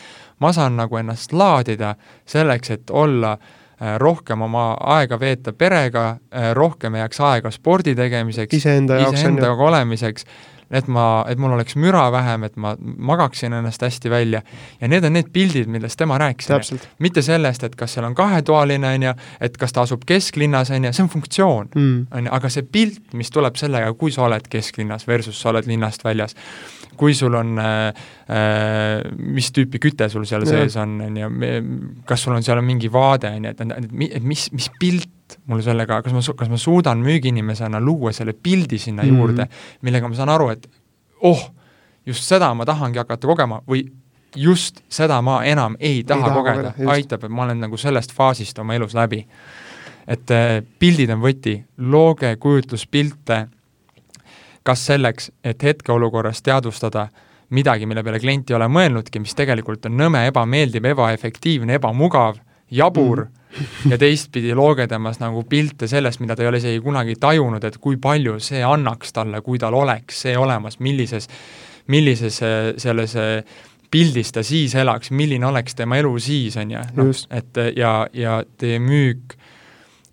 ma saan nagu ennast laadida selleks, et olla äh, rohkem oma aega veeta perega, rohkem jääks aega spordi tegemiseks, iseendaga olemiseks, et ma, et mul oleks müra vähem, et ma magaksin ennast hästi välja ja need on need pildid, millest tema rääkis. mitte sellest, et kas seal on kahetoaline, on ju, et kas ta asub kesklinnas, on ju, see on funktsioon, mm.. on ju, aga see pilt, mis tuleb sellega, kui sa oled kesklinnas versus sa oled linnast väljas, kui sul on äh, äh, mis tüüpi küte sul seal Jah. sees on, on ju, kas sul on seal mingi vaade, on ju, et, et mis, mis pilt mul sellega, kas ma, kas ma suudan müügiinimesena luua selle pildi sinna mm -hmm. juurde, millega ma saan aru, et oh, just seda ma tahangi hakata kogema või just seda ma enam ei taha, taha kogeda, aitab, et ma olen nagu sellest faasist oma elus läbi. et äh, pildid on võti, looge kujutluspilte, kas selleks, et hetkeolukorras teadvustada midagi, mille peale klient ei ole mõelnudki, mis tegelikult on nõme, ebameeldiv, ebaefektiivne, ebamugav, jabur mm. Ja teistpidi looge temas nagu pilte sellest, mida ta ei ole isegi kunagi tajunud, et kui palju see annaks talle, kui tal oleks see olemas, millises, millises äh, selles äh, pildis ta siis elaks, milline oleks tema elu siis, on ju, noh, et äh, ja, ja teie müük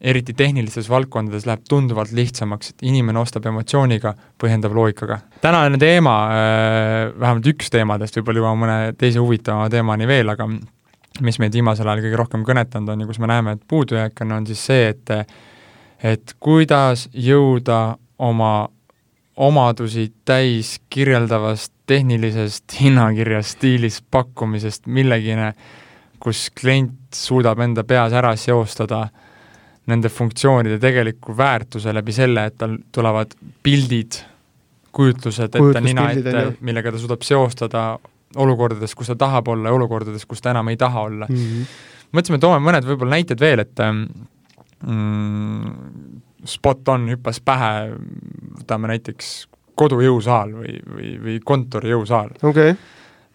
eriti tehnilistes valdkondades läheb tunduvalt lihtsamaks, et inimene ostab emotsiooniga, põhjendab loogikaga. tänane teema, äh, vähemalt üks teemadest, võib-olla jõuame mõne teise huvitava teemani veel, aga mis meid viimasel ajal kõige rohkem kõnetanud on ja kus me näeme, et puudujääk on, on siis see, et et kuidas jõuda oma omadusi täis kirjeldavast tehnilisest hinnakirja stiilis pakkumisest millegine, kus klient suudab enda peas ära seostada nende funktsioonide tegeliku väärtuse läbi selle, et tal tulevad pildid, kujutlused ette nina ette, millega ta suudab seostada olukordades, kus ta tahab olla ja olukordades, kus ta enam ei taha olla mm. -hmm. mõtlesime, toome mõned võib-olla näited veel, et mm, spot on hüppas pähe, võtame näiteks kodujõusaal või, või, või kontorijõusaal okay..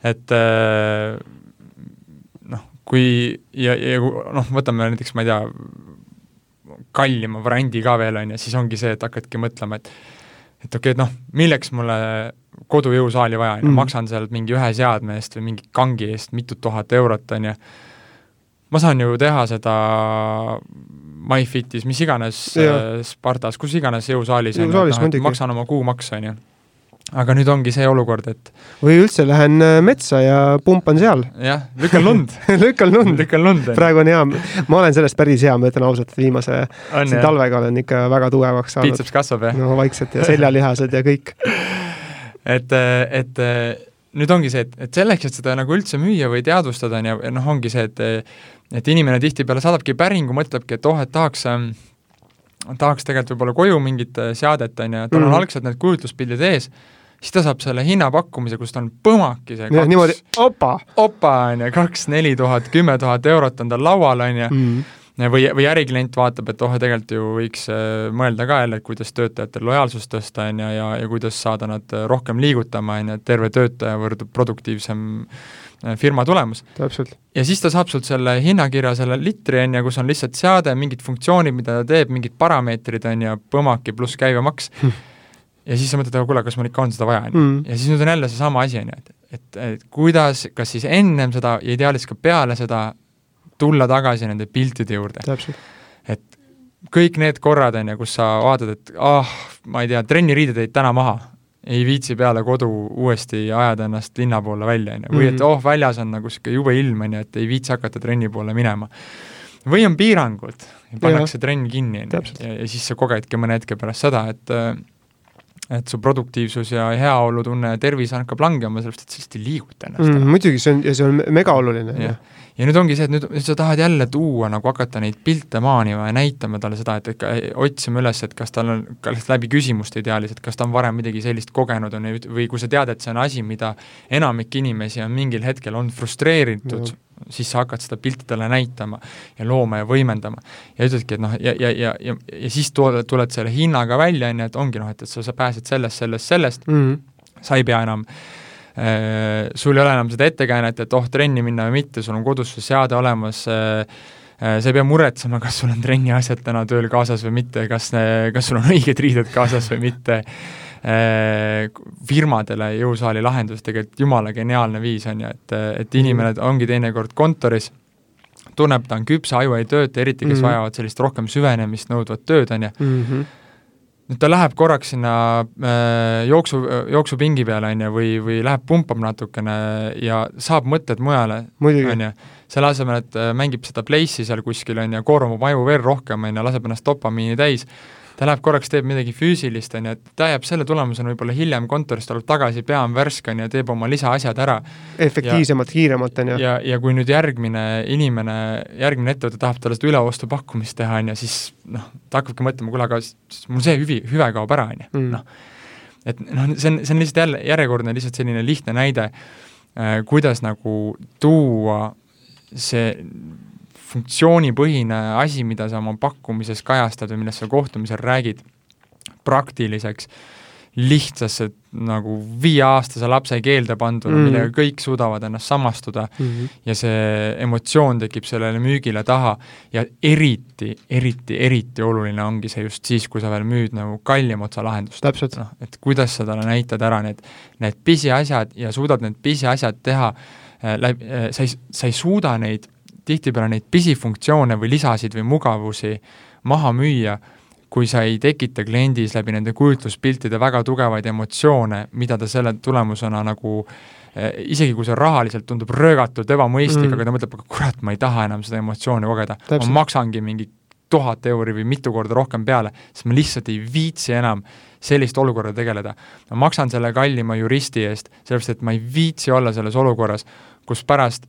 et äh, noh, kui ja, ja noh, võtame näiteks, ma ei tea, kallima variandi ka veel, on ju, siis ongi see, et hakkadki mõtlema, et et okei okay,, et noh, milleks mulle kodujõusaali vaja, on ju, mm. maksan seal mingi ühe seadme eest või mingi kangi eest mitu tuhat eurot, on ju, ma saan ju teha seda MyFitis, mis iganes, äh, Spartas, kus iganes jõusaalis, on ju, et noh, maksan oma kuumakse, on ju aga nüüd ongi see olukord, et või üldse lähen äh, metsa ja pumpan seal. jah, lükkan lund lükkan lund. lükkan lund. praegu on hea, ma olen sellest päris hea, ma ütlen ausalt, et viimase on, talvega olen ikka väga tugevaks saanud. biitseps kasvab, jah? no vaikselt ja seljalihased ja kõik et, et nüüd ongi see, et, et selleks, et seda nagu üldse müüa või teadvustada, on ju, noh, ongi see, et et inimene tihtipeale saadabki päringu, mõtlebki, et oh, et tahaks tahaks tegelikult võib-olla koju mingit seadet, on ju, tal on mm -hmm. algselt need kujutluspildid ees, siis ta saab selle hinnapakkumise, kus ta on põmakese kaks, niimoodi opa, opa, on ju, kaks, neli tuhat, kümme tuhat eurot on tal laual, on ju, mhm. Või, või äriklient vaatab, et oh, tegelikult ju võiks äh, mõelda ka jälle, et kuidas töötajate lojaalsust tõsta, on ju, ja, ja kuidas saada nad äh, rohkem liigutama, on ju, et terve töötaja võrdub produktiivsem Äh, firma tulemus. ja siis ta saab sult selle hinnakirja, selle litri, on ju, kus on lihtsalt seade, mingid funktsioonid, mida ta teeb, mingid parameetrid, on ju, põmaki pluss käibemaks hm. ja siis sa mõtled, aga kuule, kas mul ikka on seda vaja, on ju. Hmm. ja siis nüüd on jälle seesama asi, on ju, et, et, et kuidas, kas siis ennem seda ja ideaalis ka peale seda tulla tagasi nende piltide juurde. et kõik need korrad, on ju, kus sa vaatad, et ah ma ei tea, trenniriided jäid täna maha, ei viitsi peale kodu uuesti ajada ennast linna poole välja, on ju, või et mhm. oh, väljas on nagu niisugune jube ilm, on ju, et ei viitsi hakata trenni poole minema. või on piirangud, pannakse trenn kinni, ja, ja siis sa kogedki mõne hetke pärast seda, et et su produktiivsus ja heaolutunne ja tervis hakkab langema, sellepärast et sa lihtsalt ei liiguta ennast mm,. muidugi, see on, ja see on mega oluline. jah ja nüüd ongi see, et nüüd, nüüd sa tahad jälle tuua nagu hakata neid pilte maanima ja näitama talle seda, et ikka otsima üles, et kas tal on, kas läbi küsimuste ideaalis, et kas ta on varem midagi sellist kogenud on või kui sa tead, et see on asi, mida enamik inimesi on mingil hetkel on frustreeritud, siis sa hakkad seda pilti talle näitama ja looma ja võimendama. ja ütledki, et noh, ja, ja, ja, ja, ja siis tuled, tuled selle hinnaga välja, on ju, et ongi noh, et, et sa, sa pääsed sellest, sellest, sellest mm, -hmm. sa ei pea enam äh, Äh, sul ei ole enam seda ettekäänet, et oh, trenni minna või mitte, sul on kodus see seade olemas, äh, äh, sa ei pea muretsema, kas sul on trenni asjad täna tööl kaasas või mitte, kas, kas sul on õiged riided kaasas või mitte, firmadele jõusaali lahendus tegelikult jumala geniaalne viis on ju, et, et inimene ongi teinekord kontoris, tunneb, ta on küps, aju ei tööta, eriti kes mm -hmm. vajavad sellist rohkem süvenemist nõudvat tööd, on ju, mhm. Nüüd ta läheb korraks sinna äh, jooksu, jooksupingi peale, on ju, või, või läheb pumpab natukene ja saab mõtted mujale, on ju. selle asemel, et äh, mängib seda place'i seal kuskil, on ju, koormab aju veel rohkem, on ju, laseb ennast dopamiini täis, ta läheb korraks, teeb midagi füüsilist, on ju, et ta jääb selle tulemusena võib-olla hiljem kontorist, tuleb tagasi, pea on värske, on ju, teeb oma lisaasjad ära. efektiivsemalt, kiiremalt, on ju. ja, ja kui nüüd järgmine inimene, järgmine ettevõte tahab talle seda üleostu pakkumist teha, on ju, siis noh, ta hakkabki mõtlema, kuule, aga mul see hüvi, hüve kaob ära, on ju, mm. noh. et noh, see on, see on lihtsalt jälle järjekordne lihtsalt selline lihtne näide äh,, kuidas nagu tuua see funktsioonipõhine asi, mida sa oma pakkumises kajastad või millest sa kohtumisel räägid, praktiliseks, lihtsasse nagu viieaastase lapse keelde panduna mm, -hmm. millega kõik suudavad ennast samastuda mm -hmm. ja see emotsioon tekib sellele müügile taha ja eriti, eriti, eriti oluline ongi see just siis, kui sa veel müüd nagu kallima otsa lahendust. noh, et kuidas sa talle näitad ära need, need pisiasjad ja suudad need pisiasjad teha äh, läbi äh,, sa ei, sa ei suuda neid tihtipeale neid pisifunktsioone või lisasid või mugavusi maha müüa, kui sa ei tekita kliendis läbi nende kujutluspiltide väga tugevaid emotsioone, mida ta selle tulemusena nagu eh, isegi kui see rahaliselt tundub röögatult ebamõistlik mm., aga ta mõtleb, aga kurat, ma ei taha enam seda emotsiooni kogeda, ma maksangi mingi tuhat euri või mitu korda rohkem peale, sest ma lihtsalt ei viitsi enam sellist olukorda tegeleda. ma maksan selle kallima juristi eest, sellepärast et ma ei viitsi olla selles olukorras, kus pärast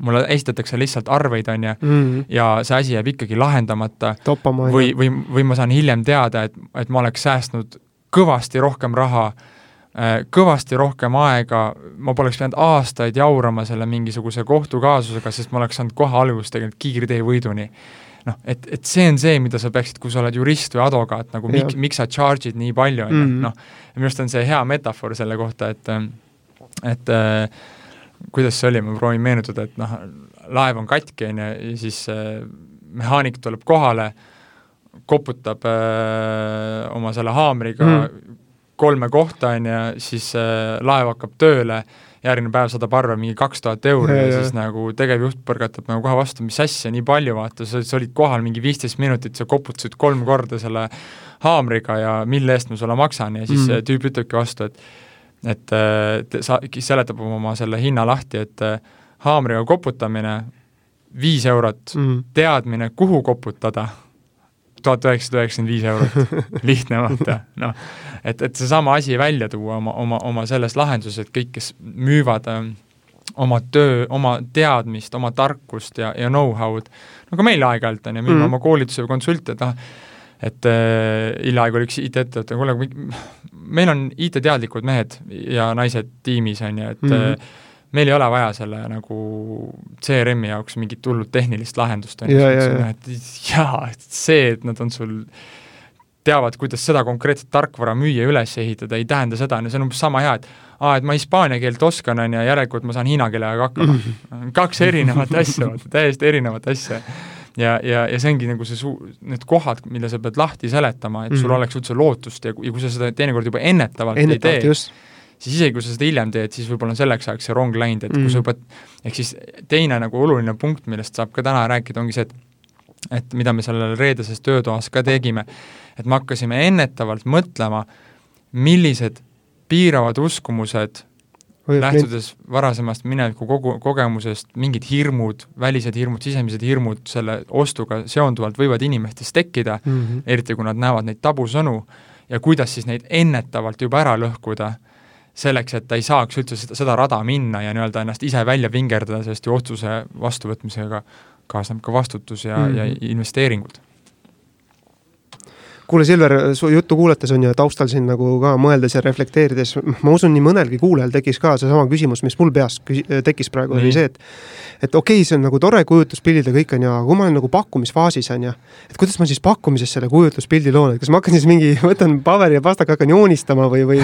mulle esitatakse lihtsalt arveid, on ju mm, ja see asi jääb ikkagi lahendamata. või, või, või ma saan hiljem teada, et, et ma oleks säästnud kõvasti rohkem raha äh, kõvasti rohkem aega, ma poleks pidanud aastaid jaurama selle mingisuguse kohtukaasusega, sest ma oleks saanud kohe alguses tegelikult kiirtee võiduni. Noh, et, et see on see, mida sa peaksid, kui sa oled jurist või advokaat, nagu miks, miks sa charge'id nii palju, on ju, mhm. noh, minu arust on see hea metafoor selle kohta, et et äh, kuidas see oli, ma proovin meenutada, et noh, laev on katki, on ju, ja siis äh, mehaanik tuleb kohale, koputab äh, oma selle haamriga mm. kolme kohta, on ju, siis äh, laev hakkab tööle järgmine päev saadab arve mingi kaks tuhat euri ja, ja siis nagu tegevjuht põrgatab nagu kohe vastu, mis asja, nii palju, vaata, sa olid kohal mingi viisteist minutit, sa koputasid kolm korda selle haamriga ja mille eest ma sulle maksan ja siis mm. tüüp ütlebki vastu, et et te, sa, seletab oma selle hinna lahti, et haamriga koputamine viis eurot mm., teadmine, kuhu koputada tuhat üheksasada üheksakümmend viis eurot, lihtne vaata, noh. et, et seesama asi välja tuua oma, oma, oma selles lahenduses, et kõik, kes müüvad äh, oma töö, oma teadmist, oma tarkust ja, ja know-how'd, no ka meil aeg-ajalt on ju, müüme mm. oma koolituse või konsulte, et noh, et äh, hiljaaegu oli üks IT-ettevõte, kuule, meil on IT-teadlikud mehed ja naised tiimis, on ju, et mm -hmm meil ei ole vaja selle nagu CRM-i jaoks mingit hullult tehnilist lahendust, on ju, et jaa, et see, et nad on sul teavad, kuidas seda konkreetset tarkvara müüa, üles ehitada, ei tähenda seda, no see on umbes sama hea, et aa, et ma hispaania keelt oskan, on ju, järelikult ma saan hiina keelega hakkama. kaks erinevat asja, vaata, täiesti erinevat asja. Ja, ja, ja see ongi nagu see suu-, need kohad, mille sa pead lahti seletama, et sul mm -hmm. oleks üldse lootust ja, ja kui sa seda teinekord juba ennetavalt, ennetavalt ei tee, siis isegi, kui sa seda hiljem teed, siis võib-olla on selleks ajaks see rong läinud, et mm. kui sa mm. juba, ehk siis teine nagu oluline punkt, millest saab ka täna rääkida, ongi see, et et mida me sellel reedeses töötoas ka tegime, et me hakkasime ennetavalt mõtlema, millised piiravad uskumused lähtudes varasemast mineviku kogu, kogemusest, mingid hirmud, välised hirmud, sisemised hirmud selle ostuga seonduvalt võivad inimestes tekkida mm, -hmm. eriti kui nad näevad neid tabusõnu, ja kuidas siis neid ennetavalt juba ära lõhkuda selleks, et ta ei saaks üldse seda, seda rada minna ja nii-öelda ennast ise välja vingerdada, sest ju otsuse vastuvõtmisega kaasneb ka vastutus ja mm, -hmm. ja mhm. investeeringud kuule, Silver, su juttu kuulates on ju taustal siin nagu ka mõeldes ja reflekteerides, ma usun, nii mõnelgi kuulajal tekkis ka seesama küsimus, mis mul peas tekkis praegu, oli see, et et okei okay,, see on nagu tore kujutluspildid ja kõik on ju, aga kui ma olen nagu pakkumisfaasis on ju, et kuidas ma siis pakkumises selle kujutluspildi loon, et kas ma hakkan siis mingi, võtan paberi ja pastaka, hakkan joonistama või, või,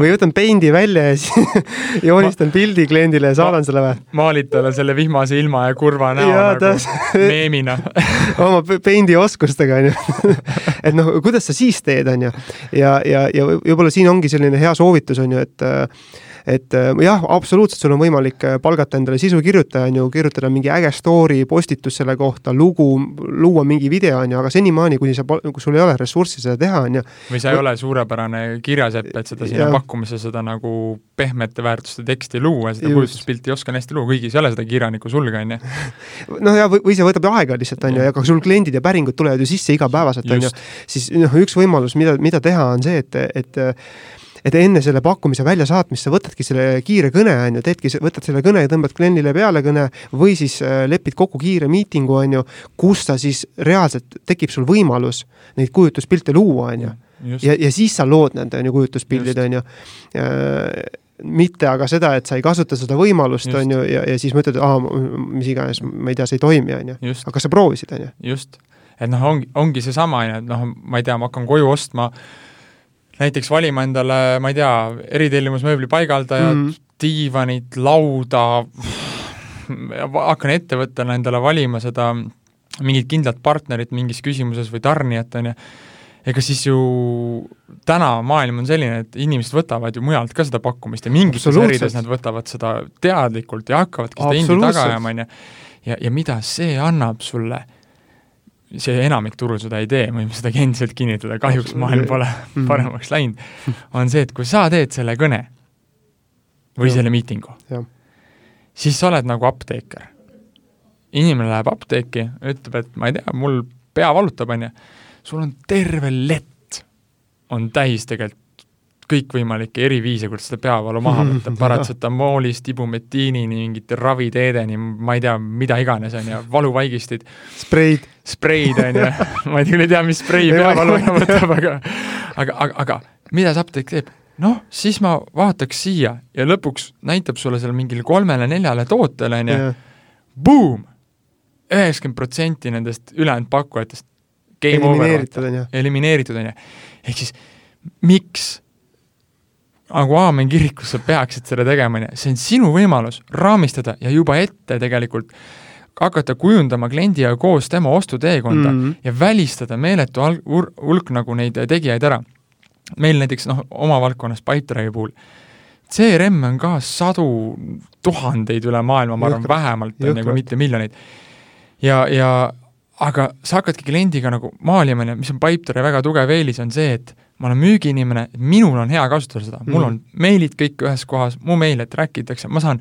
või võtan peindi välja ja siis joonistan ma, pildi kliendile ja saadan selle või? maalid talle selle vihmase ilma ja kurva näo ja, nagu meemina. Oma peindi oskustega on ju. Et noh, kuidas sa siis teed, on ju. ja, ja, ja võib-olla siin ongi selline hea soovitus, on ju, et et äh, jah, absoluutselt, sul on võimalik äh, palgata endale sisukirjutaja, on ju, kirjutada mingi äge story, postitus selle kohta, lugu, luua mingi video, on ju, aga senimaani, kuni sa, kui sul ei ole ressurssi seda teha, on ju. või sa ei ole suurepärane kirjasepp, et seda sinna pakkumise, seda nagu pehmete väärtuste teksti luua, seda kujutluspilti oskan hästi luua, kuigi sa ei ole seda kirjaniku sulge, on ju. noh, ja või, või see võtab aega lihtsalt, on ju, aga sul kliendid ja päringud tulevad ju sisse igapäevaselt, on ju, siis noh, üks võimalus, mida, mida teha, on see, et, et et enne selle pakkumise väljasaatmist sa võtadki selle kiire kõne, on ju, teedki, võtad selle kõne ja tõmbad kliendile peale kõne või siis äh, lepid kokku kiire miitingu, on ju, kus ta siis reaalselt tekib sul võimalus neid kujutluspilte luua, on ju. ja, ja siis sa lood need, on ju, kujutluspildid, on ju mitte aga seda, et sa ei kasuta seda võimalust, on ju, ja, ja siis mõtled, aa, mis iganes, ma ei tea, see ei toimi, on ju. aga kas sa proovisid, on ju? just, et noh, ongi, ongi seesama, on ju, et noh, ma ei tea, ma hakkan koju ostma äh, näiteks valima endale, ma ei tea, eritellimusmööbli paigaldajad mm., diivanit, lauda, hakkan ettevõttena endale valima seda mingit kindlat partnerit mingis küsimuses või tarnijat, on ju, ega siis ju täna maailm on selline, et inimesed võtavad ju mujalt ka seda pakkumist ja mingites ärides nad võtavad seda teadlikult ja hakkavadki seda indi taga ajama, on ju. Ja, ja mida see annab sulle, see enamik turul seda ei tee, võime seda endiselt kinnitada, kahjuks maailm pole Mhm. paremaks läinud, on see, et kui sa teed selle kõne või Jah. selle miitingu siis sa oled nagu apteeker. inimene läheb apteeki, ütleb, et ma ei tea, mul pea valutab, on ju, sul on terve lett on täis tegelikult kõikvõimalikke eri viise, kuidas seda peavalu maha võtta, paratsetamoolist, ibumetiinini, mingite raviteedeni, ma ei tea, mida iganes, on ju, valuvaigistid, spreid, spreid, on ju, ma ei küll ei tea, mis sprei peavalu ära võtab, aga aga, aga, aga mida see apteek teeb? noh, siis ma vaataks siia ja lõpuks näitab sulle seal mingile kolmele-neljale tootele, on ju, boom! üheksakümmend protsenti nendest ülejäänud pakkujatest game over, elimineeritud, on ju. ehk siis miks nagu aamen kirikus sa peaksid selle tegema, on ju, see on sinu võimalus raamistada ja juba ette tegelikult hakata kujundama kliendiga koos tema ostuteekonda mm. Mhm. ja välistada meeletu hulk nagu neid tegijaid ära. meil näiteks noh, oma valdkonnas Pipedrive'i puhul, CRM on ka sadu tuhandeid üle maailma, ma arvan, vähemalt, on ju, kui Jõhkralt. mitte miljoneid. ja, ja aga sa hakkadki kliendiga nagu maalima, mis on Pipedrive väga tugev eelis, on see, et ma olen müügiinimene, minul on hea kasutada seda, mul Mhm. on meilid kõik ühes kohas, mu meile track itakse, ma saan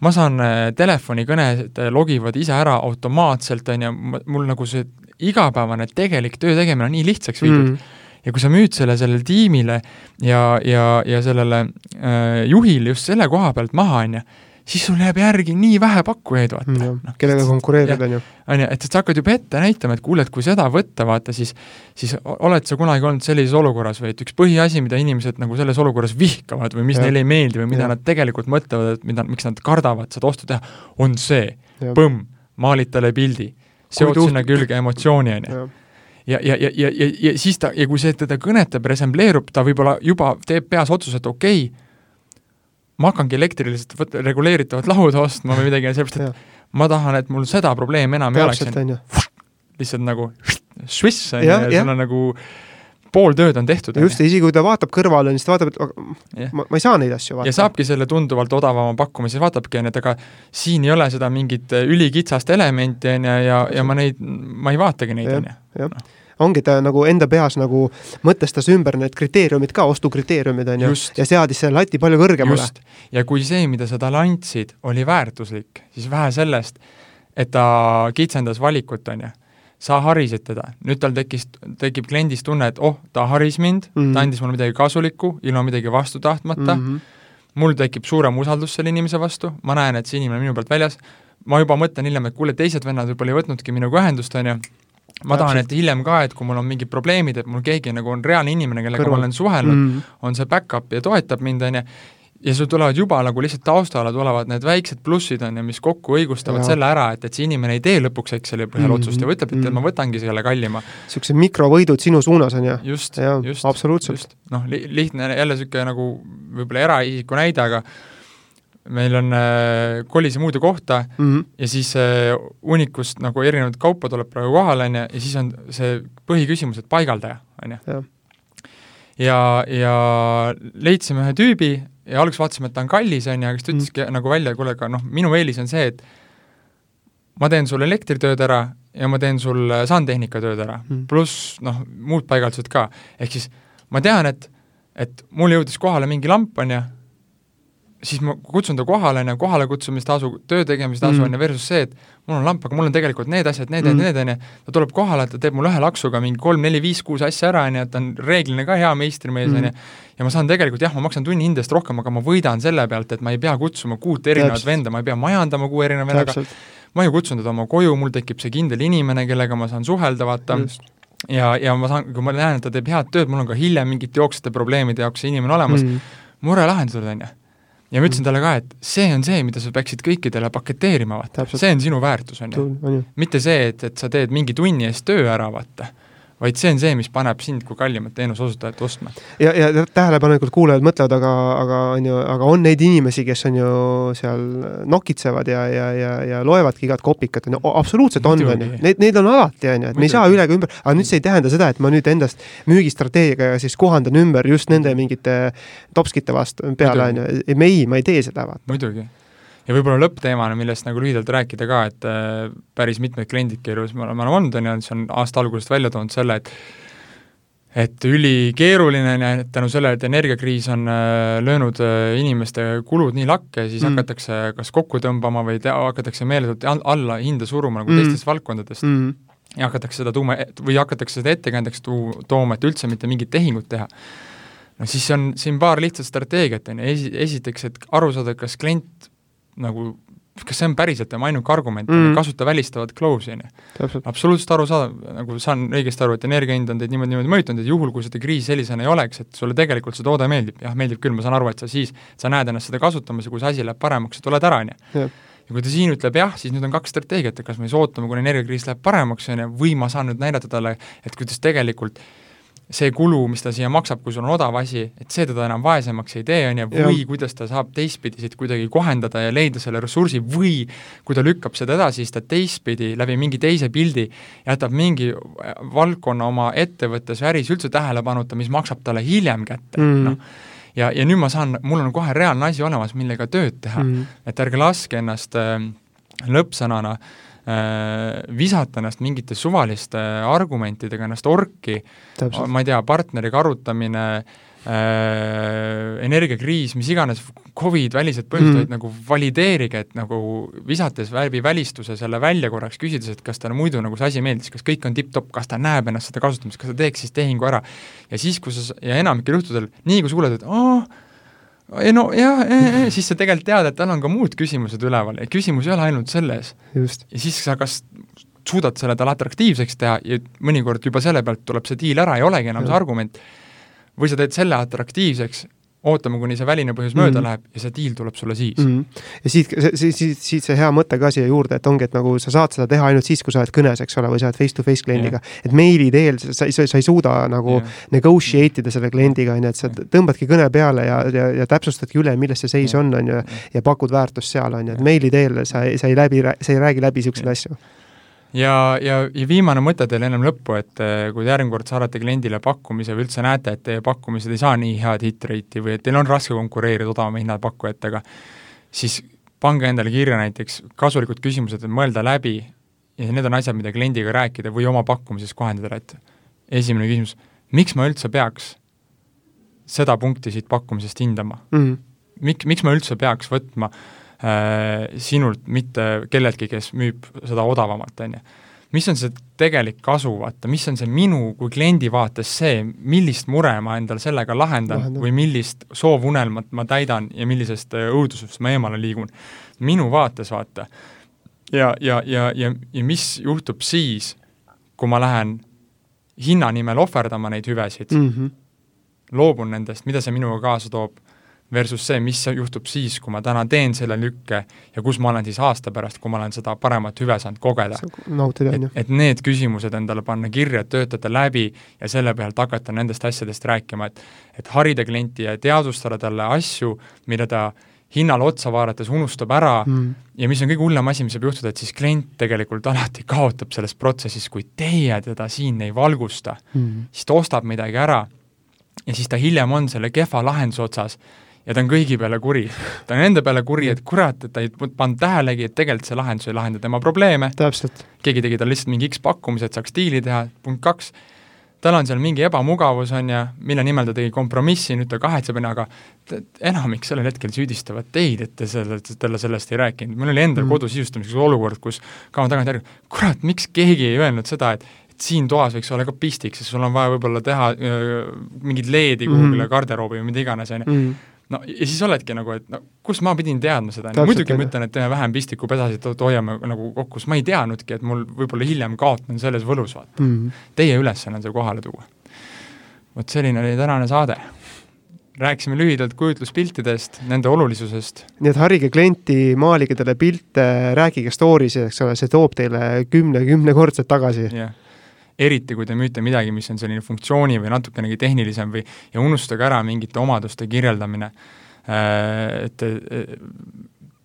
ma saan äh, telefonikõned äh, logivad ise ära automaatselt, on ju, mul nagu see igapäevane tegelik töö tegemine on nii lihtsaks viidud mm. Mm. ja kui sa müüd selle sellele tiimile ja, ja, ja sellele äh, juhile just selle koha pealt maha, on ju, siis sul jääb järgi nii vähe pakkujaid, vaata. Mm, noh, kellega konkureerida, on ju. on ju, et sa hakkad juba ette näitama, et kuule, et kui seda võtta, vaata siis, siis oled sa kunagi olnud sellises olukorras või et üks põhiasi, mida inimesed nagu selles olukorras vihkavad või mis Jah. neile ei meeldi või mida Jah. nad tegelikult mõtlevad, et mida, miks nad kardavad seda ostu teha, on see, põmm, maalid talle pildi, seod sinna külge emotsiooni, on ju. Ja, ja, ja, ja, ja, ja siis ta, ja kui see teda kõnetab, resembleerub, ta võib-olla juba teeb peas otsuse, et okei okay,, ma hakkangi elektriliselt võt-, reguleeritavat lauda ostma või midagi, sellepärast et ma tahan, et mul seda probleemi enam ei oleks, lihtsalt nagu swiss on ju ja sul on nagu pool tööd on tehtud. just, ja isegi kui ta vaatab kõrvale, siis ta vaatab, et Jah. ma, ma ei saa neid asju ja vaadata. saabki selle tunduvalt odavama pakkumise, vaatabki, on ju, et aga siin ei ole seda mingit äh, ülikitsast elementi, on ju, ja, ja ma neid, ma ei vaatagi neid, on ju. Ongi ta nagu enda peas nagu mõtestas ümber need kriteeriumid ka, ostukriteeriumid on ju ja seadis selle lati palju kõrgemale. ja kui see, mida sa talle andsid, oli väärtuslik, siis vähe sellest, et ta kitsendas valikut, on ju, sa harisid teda, nüüd tal tekkis, tekib kliendis tunne, et oh, ta haris mind mm, Mhm. -hmm. ta andis mulle midagi kasulikku, ilma midagi vastu tahtmata mm. -hmm. mul tekib suurem usaldus selle inimese vastu, ma näen, et see inimene on minu pealt väljas, ma juba mõtlen hiljem, et kuule, teised vennad võib-olla ei võtnudki minuga ühendust, on ju, ma tahan, et hiljem ka, et kui mul on mingid probleemid, et mul keegi nagu on reaalne inimene, kellega Kõrval. ma olen suhelnud mm, Mm. on see back-up ja toetab mind, on ju, ja sul tulevad juba nagu lihtsalt taustale tulevad need väiksed plussid, on ju, mis kokku õigustavad Jaa. selle ära, et, et see inimene ei tee lõpuks Exceli põhjal mm -hmm. otsust ja ütleb, et, et ma mhm. võtangi selle kallima. niisugused mikrovõidud sinu suunas on ju. just, just, absoluutselt. noh li,, lihtne jälle niisugune nagu võib-olla eraisiku näide, aga meil on äh, kolise muude kohta Mm -hmm. ja siis äh, hunnikust nagu erinevat kaupa tuleb praegu kohale, on ju, ja siis on see põhiküsimus, et paigaldaja, on ju. Ja, ja leidsime ühe tüübi ja alguses vaatasime, et ta on kallis, on ju, aga siis ta Mm. ütleski nagu välja, kuule, aga noh, minu eelis on see, et ma teen sul elektritööd ära ja ma teen sul sandtehnika tööd ära Mm. pluss noh, muud paigaldused ka. ehk siis ma tean, et, et mul jõudis kohale mingi lamp, on ju, siis ma kutsun ta kohale, on ju, kohale kutsumistasu, töö tegemistasu, Mm. on ju, versus see, et mul on lamp, aga mul on tegelikult need asjad, need Mm. mm., need, on ju, ta tuleb kohale, ta teeb mul ühe laksuga mingi kolm, neli, viis, kuus asja ära, on ju, et ta on reeglina ka hea meistrimees, on Mm. ju, ja ma saan tegelikult jah, ma maksan tunni hinda eest rohkem, aga ma võidan selle pealt, et ma ei pea kutsuma kuut erinevat Täpselt. venda, ma ei pea majandama kuue erineva vennaga, ma ju kutsun teda oma koju, mul tekib see kindel inimene, kellega ma saan suhelda, vaata, ja, ja ma saan, kui ma näen, et ta teeb head tööd, mul on ka hiljem mingite jooksvate probleemide jaoks see inimene olemas mm., Mm. murelahendused, on ju. Ja ma ütlesin talle ka, et see on see, mida sa peaksid kõikidele paketeerima, vaata, see on sinu väärtus, on ju, mitte see, et, et sa teed mingi tunni eest töö ära, vaata, vaid see on see, mis paneb sind kui kallimat teenuse osutajat ostma. ja, ja tähelepanelikult kuulajad mõtlevad, aga, aga on ju, aga on neid inimesi, kes on ju seal nokitsevad ja, ja, ja, ja loevadki igat kopikat, on ju, absoluutselt on, on ju. Neid, neid on alati, on ju, et me ei saa üle ega ümber, aga nüüd see ei tähenda seda, et ma nüüd endast müügistrateegiaga siis kohandan ümber just nende mingite topskite vastu peale, on ju, ei, me ei, ma ei tee seda, vaata. muidugi. Ja võib-olla lõppteemana, millest nagu lühidalt rääkida ka, et äh, päris mitmed kliendid, kellega me oleme olnud, on ju, see on aasta algusest välja toonud selle, et et ülikeeruline on ja tänu sellele, et energiakriis on äh, löönud äh, inimeste kulud nii lakke, siis mm. hakatakse kas kokku tõmbama või te-, hakatakse meeletult alla hinda suruma nagu mm. teistest valdkondadest mm. ja hakatakse seda tuuma, või hakatakse seda ettekäändeks tuu-, tooma, et üldse mitte mingit tehingut teha. no siis on siin paar lihtsat strateegiat, on ju, esi-, esiteks, et aru saada, kas klient nagu kas see on päriselt tema ainuke argument mm., kasuta välistavat close'i, on ju. absoluutselt arusaadav, nagu saan õigesti aru, et energia hind on teid niimoodi, niimoodi mõjutanud, et juhul, kui seda kriisi sellisena ei oleks, et sulle tegelikult see toode meeldib, jah, meeldib küll, ma saan aru, et sa siis, sa näed ennast seda kasutamas ja kui see asi läheb paremaks, sa tuled ära, on ju. ja kui ta siin ütleb jah, siis nüüd on kaks strateegiat, et kas me siis ootame, kuni energiakriis läheb paremaks, on ju, või ma saan nüüd näidata talle, et kuidas tegelikult see kulu, mis ta siia maksab, kui sul on odav asi, et see teda enam vaesemaks ei tee, on ju, või ja. kuidas ta saab teistpidi siit kuidagi kohendada ja leida selle ressursi või kui ta lükkab seda edasi, siis ta teistpidi läbi mingi teise pildi jätab mingi valdkonna oma ettevõttes või äris üldse tähelepanuta, mis maksab talle hiljem kätte mm., noh ja, ja nüüd ma saan, mul on kohe reaalne asi olemas, millega tööd teha mm., et ärge laske ennast äh, lõppsõnana Äh, visata ennast mingite suvaliste argumentidega ennast orki, ma ei tea, partneriga arutamine äh,, energiakriis, mis iganes, Covid, välised põhjused mm., nagu valideerige, et nagu visates läbi välistuse selle välja korraks, küsides, et kas talle muidu nagu see asi meeldis, kas kõik on tipp-topp, kas ta näeb ennast seda kasutamist, kas ta teeks siis tehingu ära. ja siis, kui sa, ja enamikel juhtudel, nii kui sa kuuled, et aa, ei no jah, siis sa tegelikult tead, et tal on ka muud küsimused üleval ja küsimus ei ole ainult selles. ja siis sa kas suudad selle talle atraktiivseks teha ja mõnikord juba selle pealt tuleb see diil ära, ei olegi enam ja. see argument, või sa teed selle atraktiivseks ootame, kuni see väline põhjus mööda mm -hmm. läheb ja see diil tuleb sulle siis mm. -hmm. ja siit, siit, siit, siit see hea mõte ka siia juurde, et ongi, et nagu sa saad seda teha ainult siis, kui sa oled kõnes, eks ole, või sa oled face-to-face kliendiga yeah.. et meili teel sa, sa, sa ei suuda nagu yeah. negotiate ida selle kliendiga, on ju, et sa tõmbadki kõne peale ja, ja, ja täpsustadki üle, milles see seis yeah. on, on ju, ja pakud väärtust seal, on ju, et meili teel sa, sa ei läbi, sa ei räägi läbi niisuguseid yeah. asju ja, ja, ja viimane mõte teile ennem lõppu, et eh, kui te järgmine kord saadate kliendile pakkumise või üldse näete, et teie pakkumised ei saa nii head hit rate'i või et teil on raske konkureerida odavama hinnaga pakkujatega, siis pange endale kirja näiteks kasulikud küsimused, et mõelda läbi ja need on asjad, mida kliendiga rääkida või oma pakkumises kohendada, et esimene küsimus, miks ma üldse peaks seda punkti siit pakkumisest hindama mm? -hmm. Mik-, miks ma üldse peaks võtma Äh, sinult, mitte kelleltki, kes müüb seda odavamalt, on ju. mis on see tegelik kasu, vaata, mis on see minu kui kliendi vaates see, millist mure ma endal sellega lahendan Lahendab. või millist soovunelmat ma täidan ja millisest äh, õudusest ma eemale liigun. minu vaates, vaata. ja, ja, ja, ja, ja mis juhtub siis, kui ma lähen hinna nimel ohverdama neid hüvesid mm, -hmm. loobun nendest, mida see minuga kaasa toob versus see, mis juhtub siis, kui ma täna teen selle lükke ja kus ma olen siis aasta pärast, kui ma olen seda paremat hüve saanud kogeda. ju. et need küsimused endale panna kirja, töötada läbi ja selle pealt hakata nendest asjadest rääkima, et et harida klienti ja teadvustada talle asju, mida ta hinnale otsa vaadates unustab ära mm. ja mis on kõige hullem asi, mis saab juhtuda, et siis klient tegelikult alati kaotab selles protsessis, kui teie teda siin ei valgusta mm., siis ta ostab midagi ära ja siis ta hiljem on selle kehva lahenduse otsas ja ta on kõigi peale kuri. ta on enda peale kuri, et kurat, et ta ei pannud tähelegi, et tegelikult see lahendus ei lahenda tema probleeme, keegi tegi talle lihtsalt mingi X pakkumise, et saaks diili teha, punkt kaks, tal on seal mingi ebamugavus, on ju, mille nimel ta tegi kompromissi, nüüd ta kahetseb, aga enamik sellel hetkel süüdistavad teid, et te selle, talle sellest ei rääkinud. mul oli endal mm. kodus sisustamiseks olukord, kus ka tagantjärgi, kurat, miks keegi ei öelnud seda, et et siin toas võiks olla ka pistik, sest sul on vaja võib-olla teha öö, mingit leedi kuhugile mm. garderoobi või mida iganes, on ju mm no ja siis oledki nagu, et no kust ma pidin teadma seda, muidugi ma ütlen, et teeme vähem pistikupedasid, et hoiame nagu kokku, sest ma ei teadnudki, et mul võib-olla hiljem kaotan selles võlus, vaata mm. -hmm. Teie ülesanne on see kohale tuua. vot selline oli tänane saade. rääkisime lühidalt kujutluspiltidest, nende olulisusest. nii et harige klienti, maalige talle pilte, rääkige story'si, eks ole, see toob teile kümne, kümnekordselt tagasi yeah eriti kui te müüte midagi, mis on selline funktsiooni või natukenegi tehnilisem või ja unustage ära mingite omaduste kirjeldamine, äh, et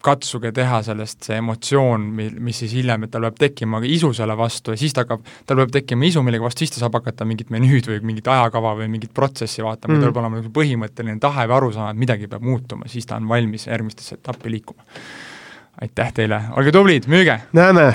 katsuge teha sellest see emotsioon, mi-, mis siis hiljem, et tal peab tekkima isu selle vastu ja siis ta hakkab, tal peab tekkima isu millegi vastu, siis ta saab hakata mingit menüüd või mingit ajakava või mingit protsessi vaatama mm., tal peab olema põhimõtteline tahe või arusaam, et midagi peab muutuma, siis ta on valmis järgmistesse etappi liikuma. aitäh teile, olge tublid, müüge! näeme